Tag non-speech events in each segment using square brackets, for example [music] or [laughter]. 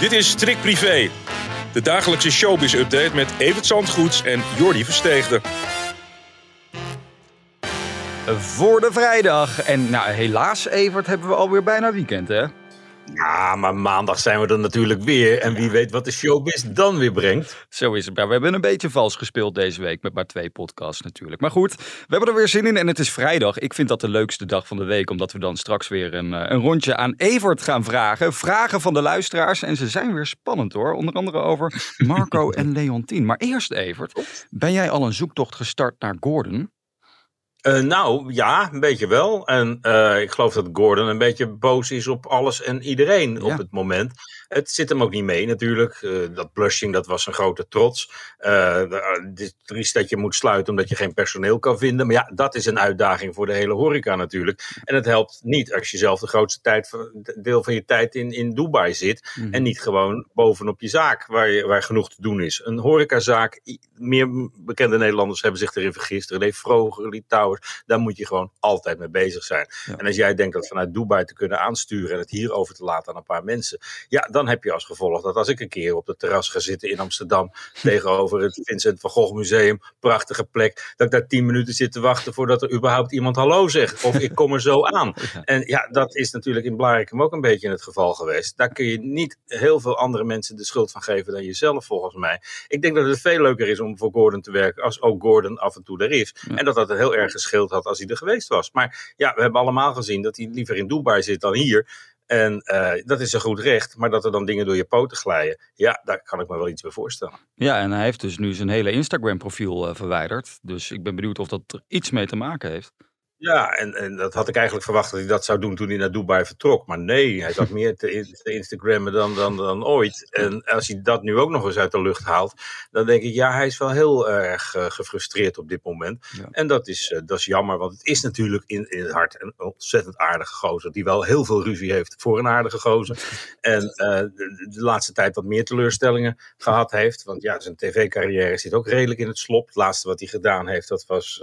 Dit is Strik Privé, de dagelijkse showbiz-update met Evert Zandgoeds en Jordi Versteegde. Voor de vrijdag. En nou, helaas, Evert, hebben we alweer bijna weekend, hè? Ja, maar maandag zijn we er natuurlijk weer. En wie weet wat de showbiz dan weer brengt. Zo is het. Maar we hebben een beetje vals gespeeld deze week met maar twee podcasts natuurlijk. Maar goed, we hebben er weer zin in en het is vrijdag. Ik vind dat de leukste dag van de week, omdat we dan straks weer een, eh, een rondje aan Evert gaan vragen. Vragen van de luisteraars en ze zijn weer spannend hoor. Onder andere over Marco en Leontien. Maar eerst Evert, ben jij al een zoektocht gestart naar Gordon? Uh, nou ja, een beetje wel. En uh, ik geloof dat Gordon een beetje boos is op alles en iedereen ja. op het moment. Het zit hem ook niet mee natuurlijk. Uh, dat blushing, dat was een grote trots. het is triest dat je moet sluiten omdat je geen personeel kan vinden. Maar ja, dat is een uitdaging voor de hele horeca natuurlijk. En het helpt niet als je zelf de grootste tijd, deel van je tijd in, in Dubai zit. Mm. En niet gewoon bovenop je zaak waar, je, waar genoeg te doen is. Een horecazaak, meer bekende Nederlanders hebben zich erin vergist. René Vroger, Litouw. Daar moet je gewoon altijd mee bezig zijn. Ja. En als jij denkt dat vanuit Dubai te kunnen aansturen en het hier over te laten aan een paar mensen. Ja, dan heb je als gevolg dat als ik een keer op het terras ga zitten in Amsterdam. [laughs] tegenover het Vincent van Gogh Museum. Prachtige plek. Dat ik daar tien minuten zit te wachten voordat er überhaupt iemand hallo zegt. Of ik kom er zo [laughs] aan. En ja, dat is natuurlijk in Blarikum ook een beetje het geval geweest. Daar kun je niet heel veel andere mensen de schuld van geven dan jezelf volgens mij. Ik denk dat het veel leuker is om voor Gordon te werken als ook Gordon af en toe er is. Ja. En dat dat heel erg gescheeld had als hij er geweest was. Maar ja, we hebben allemaal gezien dat hij liever in Dubai zit dan hier. En uh, dat is een goed recht, maar dat er dan dingen door je poten glijden, ja, daar kan ik me wel iets bij voorstellen. Ja, en hij heeft dus nu zijn hele Instagram-profiel uh, verwijderd. Dus ik ben benieuwd of dat er iets mee te maken heeft. Ja, en, en dat had ik eigenlijk verwacht dat hij dat zou doen toen hij naar Dubai vertrok. Maar nee, hij zat meer te, te Instagrammen dan, dan, dan ooit. En als hij dat nu ook nog eens uit de lucht haalt, dan denk ik, ja, hij is wel heel erg uh, gefrustreerd op dit moment. Ja. En dat is, uh, dat is jammer, want het is natuurlijk in, in het hart een ontzettend aardige gozer. Die wel heel veel ruzie heeft voor een aardige gozer. En uh, de, de, laatste tijd wat meer teleurstellingen gehad heeft. Want ja, zijn tv-carrière zit ook redelijk in het slop. Het laatste wat hij gedaan heeft, dat was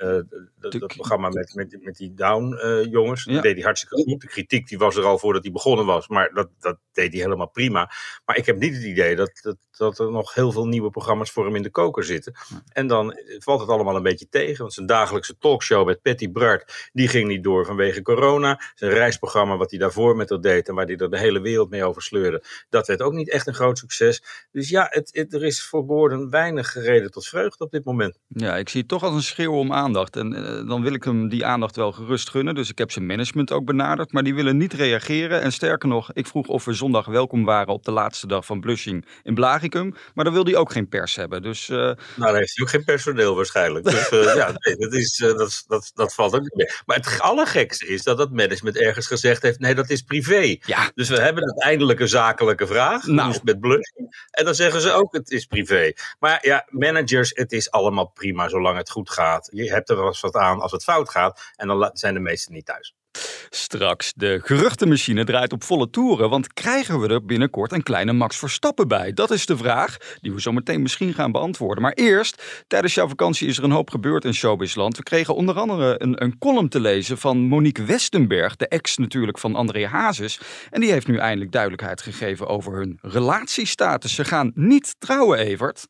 dat, dat, programma met, met, met die Down-jongens. Uh, ja. Dat deed hij hartstikke goed. De kritiek die was er al voordat hij begonnen was. Maar dat, dat deed hij helemaal prima. Maar ik heb niet het idee dat, dat, dat er nog heel veel nieuwe programma's voor hem in de koker zitten. En dan valt het allemaal een beetje tegen. Want zijn dagelijkse talkshow met Patty Bart, die ging niet door vanwege corona. Zijn reisprogramma wat hij daarvoor met dat deed en waar hij er de hele wereld mee over sleurde. Dat werd ook niet echt een groot succes. Dus ja, het, het, er is voor Gordon weinig reden tot vreugde op dit moment. Ja, ik zie het toch als een schreeuw om aan aandacht. En uh, dan wil ik hem die aandacht wel gerust gunnen. Dus ik heb zijn management ook benaderd. Maar die willen niet reageren. En sterker nog, ik vroeg of we zondag welkom waren op de laatste dag van Blushing in Blagicum. Maar dan wil hij ook geen pers hebben. Dus, uh... Nou, dan heeft hij ook geen personeel waarschijnlijk. Dus uh, [laughs] ja, nee, dat, is, dat, dat, dat valt ook niet mee. Maar het allergekste is dat het management ergens gezegd heeft: nee, dat is privé. Ja. Dus we hebben uiteindelijk een zakelijke vraag. Nou. Dus met Blushing. En dan zeggen ze ook: het is privé. Maar ja, managers, het is allemaal prima zolang het goed gaat. Je hebt er wel eens wat aan als het fout gaat. En dan zijn de meesten niet thuis. Straks, de geruchtenmachine draait op volle toeren, want krijgen we er binnenkort een kleine Max Verstappen bij? Dat is de vraag die we zo meteen misschien gaan beantwoorden. Maar eerst, tijdens jouw vakantie is er een hoop gebeurd in Showbizland. We kregen onder andere een, een column te lezen van Monique Westenberg, de ex natuurlijk van André Hazes. En die heeft nu eindelijk duidelijkheid gegeven over hun relatiestatus. Ze gaan niet trouwen, Evert.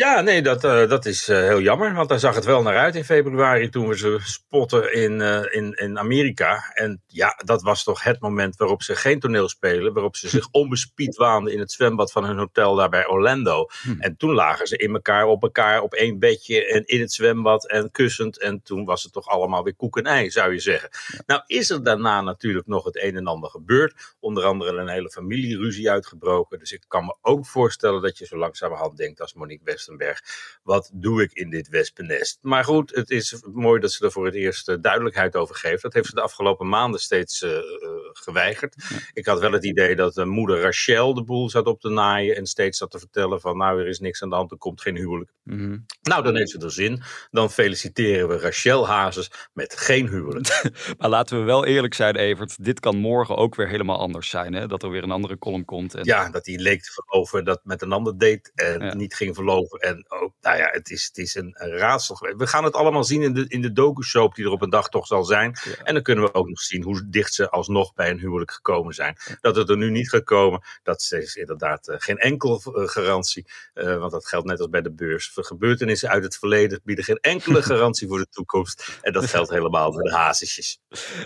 Ja, nee, dat, uh, dat is uh, heel jammer. Want daar zag het wel naar uit in februari toen we ze spotten in, uh, in, in Amerika. En ja, dat was toch het moment waarop ze geen toneel spelen. Waarop ze zich [laughs] onbespied waanden in het zwembad van hun hotel daar bij Orlando. Hm. En toen lagen ze in elkaar, op elkaar, op één bedje en in het zwembad en kussend. En toen was het toch allemaal weer koek en ei, zou je zeggen. Nou is er daarna natuurlijk nog het een en ander gebeurd. Onder andere een hele familieruzie uitgebroken. Dus ik kan me ook voorstellen dat je zo langzamerhand denkt als Monique Wester Wat doe ik in dit wespennest? Maar goed, het is mooi dat ze er voor het eerst duidelijkheid over geeft. Dat heeft ze de afgelopen maanden steeds geweigerd. Ik had wel het idee dat de moeder Rachel de boel zat op te naaien en steeds zat te vertellen van nou, er is niks aan de hand, er komt geen huwelijk. Mhm. Nou, dan heeft ze er zin. Dan feliciteren we Rachel Hazes met geen huwelijk. [laughs] maar laten we wel eerlijk zijn, Evert. Dit kan morgen ook weer helemaal anders zijn. Hè? Dat er weer een andere column komt. En... Ja, dat hij leek te verloven, dat met een ander deed en niet ging verloven. En ook, nou ja, het is, het is een, raadsel geweest. We gaan het allemaal zien in de, in de docu-soap die er op een dag toch zal zijn. En dan kunnen we ook nog zien hoe dicht ze alsnog bij een huwelijk gekomen zijn. Dat het er nu niet gaat komen, dat is inderdaad uh, geen enkel uh, garantie. Uh, want dat geldt net als bij de beurs. Gebeurtenissen uit het verleden bieden geen enkele [laughs] garantie voor de toekomst. En dat geldt helemaal voor de hazesjes.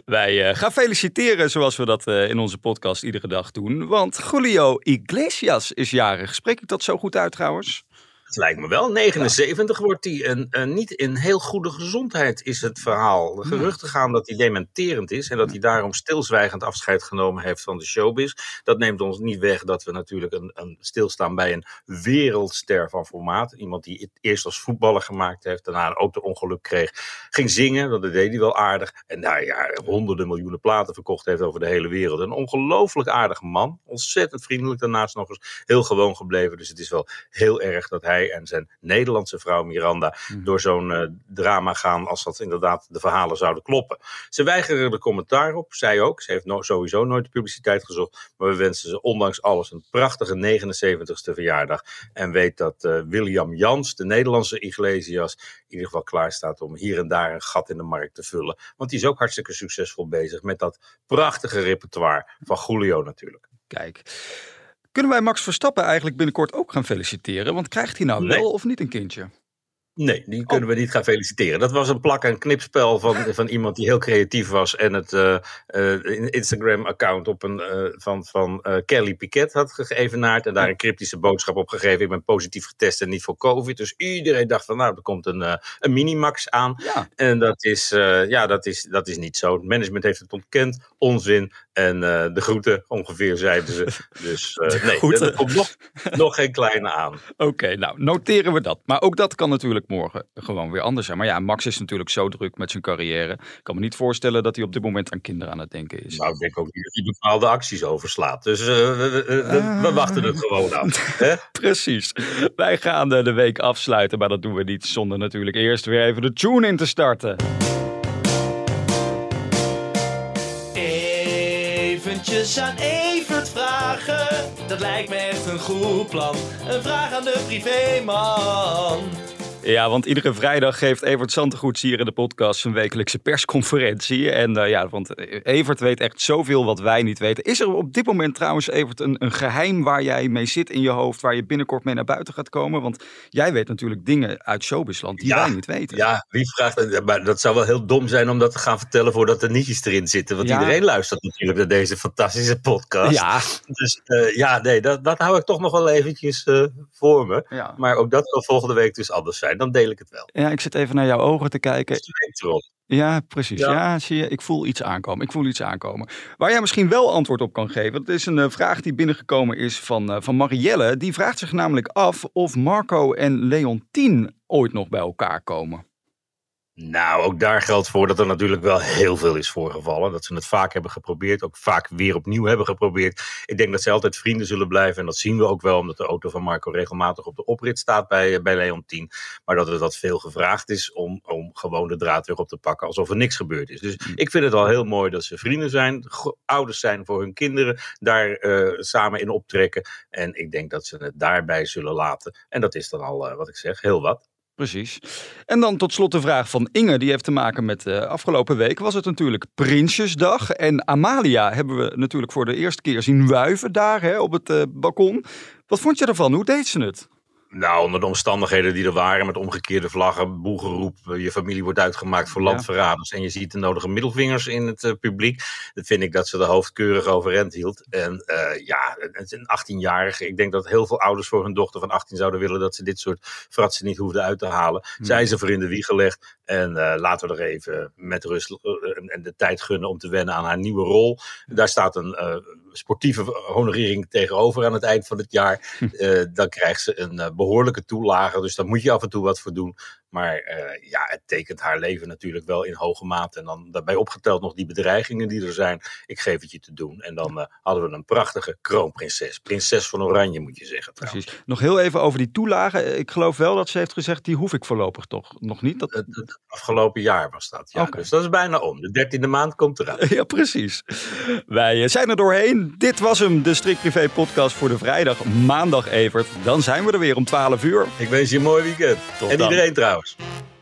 Wij gaan feliciteren zoals we dat in onze podcast iedere dag doen. Want Julio Iglesias is jarig. Spreek ik dat zo goed uit trouwens? Het lijkt me wel. 79 wordt hij. En, en, niet in heel goede gezondheid is het verhaal. De geruchten gaan dat hij dementerend is. En dat hij daarom stilzwijgend afscheid genomen heeft van de showbiz. Dat neemt ons niet weg dat we natuurlijk een, een stilstaan bij een wereldster van formaat. Iemand die het eerst als voetballer gemaakt heeft. Daarna een auto-ongeluk kreeg. Ging zingen, dat deed hij wel aardig. En nou ja, honderden miljoenen platen verkocht heeft over de hele wereld. Een ongelooflijk aardige man. Ontzettend vriendelijk daarnaast nog eens. Heel gewoon gebleven. Dus het is wel heel erg dat hij en zijn Nederlandse vrouw Miranda mhm. door zo'n uh, drama gaan als dat inderdaad de verhalen zouden kloppen. Ze weigeren er commentaar op, zij ook. Ze heeft sowieso nooit de publiciteit gezocht, maar we wensen ze ondanks alles een prachtige 79ste verjaardag en weet dat uh, William Jans, de Nederlandse Iglesias, in ieder geval klaar staat om hier en daar een gat in de markt te vullen. Want die is ook hartstikke succesvol bezig met dat prachtige repertoire van Julio natuurlijk. Kijk. Kunnen wij Max Verstappen eigenlijk binnenkort ook gaan feliciteren? Want krijgt hij nou wel of niet een kindje? Nee, die kunnen we niet gaan feliciteren. Dat was een plak- en knipspel van, [laughs] van iemand die heel creatief was en het uh, uh, Instagram-account op een, uh, van, van Kelly Piquet had geëvenaard en daar een cryptische boodschap op gegeven. Ik ben positief getest en niet voor COVID. Dus iedereen dacht van nou, er komt een, een minimax aan. Ja. En dat is, ja, dat, is, dat is niet zo. Het management heeft het ontkend, onzin. En de groeten ongeveer zeiden ze. [laughs] Dus nee, er komt nog, [laughs] nog geen kleine aan. Oké, nou noteren we dat. Maar ook dat kan natuurlijk morgen gewoon weer anders zijn. Maar ja, Max is natuurlijk zo druk met zijn carrière. Ik kan me niet voorstellen dat hij op dit moment aan kinderen aan het denken is. Nou, ik denk ook niet dat hij bepaalde acties overslaat. Dus uh, we, we, we, wachten het gewoon af. [laughs] Precies. Wij gaan de week afsluiten, maar dat doen we niet zonder natuurlijk eerst weer even de tune in te starten. Eventjes aan Evert vragen, dat lijkt me echt een goed plan. Een vraag aan de privéman. Ja, want iedere vrijdag geeft Evert Santegoeds hier in de podcast zijn wekelijkse persconferentie. En uh, ja, want Evert weet echt zoveel wat wij niet weten. Is er op dit moment trouwens, Evert, een, een geheim waar jij mee zit in je hoofd, waar je binnenkort mee naar buiten gaat komen? Want jij weet natuurlijk dingen uit showbizland die wij niet weten. Ja, wie vraagt Maar dat zou wel heel dom zijn om dat te gaan vertellen voordat er nietjes erin zitten. Want iedereen luistert natuurlijk naar deze fantastische podcast. Ja. Dus uh, ja, nee, dat, dat hou ik toch nog wel eventjes uh, voor me. Ja. Maar ook dat zal volgende week dus anders zijn dan deel ik het wel. Ja, ik zit even naar jouw ogen te kijken. Ja, precies. Ja. zie je, ik voel iets aankomen. Ik voel iets aankomen. Waar jij misschien wel antwoord op kan geven, dat is een uh, vraag die binnengekomen is van, uh, van Marielle. Die vraagt zich namelijk af of Marco en Leontien ooit nog bij elkaar komen. Nou, ook daar geldt voor dat er natuurlijk wel heel veel is voorgevallen. Dat ze het vaak hebben geprobeerd, ook vaak weer opnieuw hebben geprobeerd. Ik denk dat ze altijd vrienden zullen blijven. En dat zien we ook wel, omdat de auto van Marco regelmatig op de oprit staat bij, bij Leontien. Maar dat het wat veel gevraagd is om, om gewoon de draad weer op te pakken, alsof er niks gebeurd is. Dus ik vind het al heel mooi dat ze vrienden zijn, ouders zijn voor hun kinderen, daar uh, samen in optrekken. En ik denk dat ze het daarbij zullen laten. En dat is dan al, uh, wat ik zeg, heel wat. Precies. En dan tot slot de vraag van Inge, die heeft te maken met uh, afgelopen week was het natuurlijk Prinsjesdag. En Amalia hebben we natuurlijk voor de eerste keer zien wuiven daar hè, op het uh, balkon. Wat vond je ervan? Hoe deed ze het? Nou, onder de omstandigheden die er waren, met omgekeerde vlaggen, boegeroep, eh, je familie wordt uitgemaakt voor landverraders en je ziet de nodige middelvingers in het uh, publiek. Dat vind ik dat ze de hoofd keurig overeind hield. En uh, ja, het is een 18-jarige. Ik denk dat heel veel ouders voor hun dochter van 18 zouden willen dat ze dit soort fratsen niet hoefden uit te halen. Zij ze voor in de wieg gelegd en uh, laten we er even met rust en de tijd gunnen om te wennen aan haar nieuwe rol. Daar staat een sportieve honorering tegenover aan het eind van het jaar. [laughs] dan krijgt ze een behoorlijke toelage. Dus daar moet je af en toe wat voor doen. Maar uh, ja, het tekent haar leven natuurlijk wel in hoge mate. En dan daarbij opgeteld nog die bedreigingen die er zijn. Ik geef het je te doen. En dan uh, hadden we een prachtige kroonprinses. Prinses van Oranje moet je zeggen. Trouwens. Precies. Nog heel even over die toelagen. Ik geloof wel dat ze heeft gezegd, die hoef ik voorlopig toch nog niet. Dat... Het, het afgelopen jaar was dat. Ja. Okay. Dus dat is bijna om. De dertiende maand komt eraan. [laughs] Ja, precies. Wij eh, zijn er doorheen. Dit was hem, de Strik Privé podcast voor de vrijdag. Maandag, Evert. Dan zijn we er weer om 12 uur. Ik wens je een mooi weekend. Tot en dan. iedereen trouwens. bucks.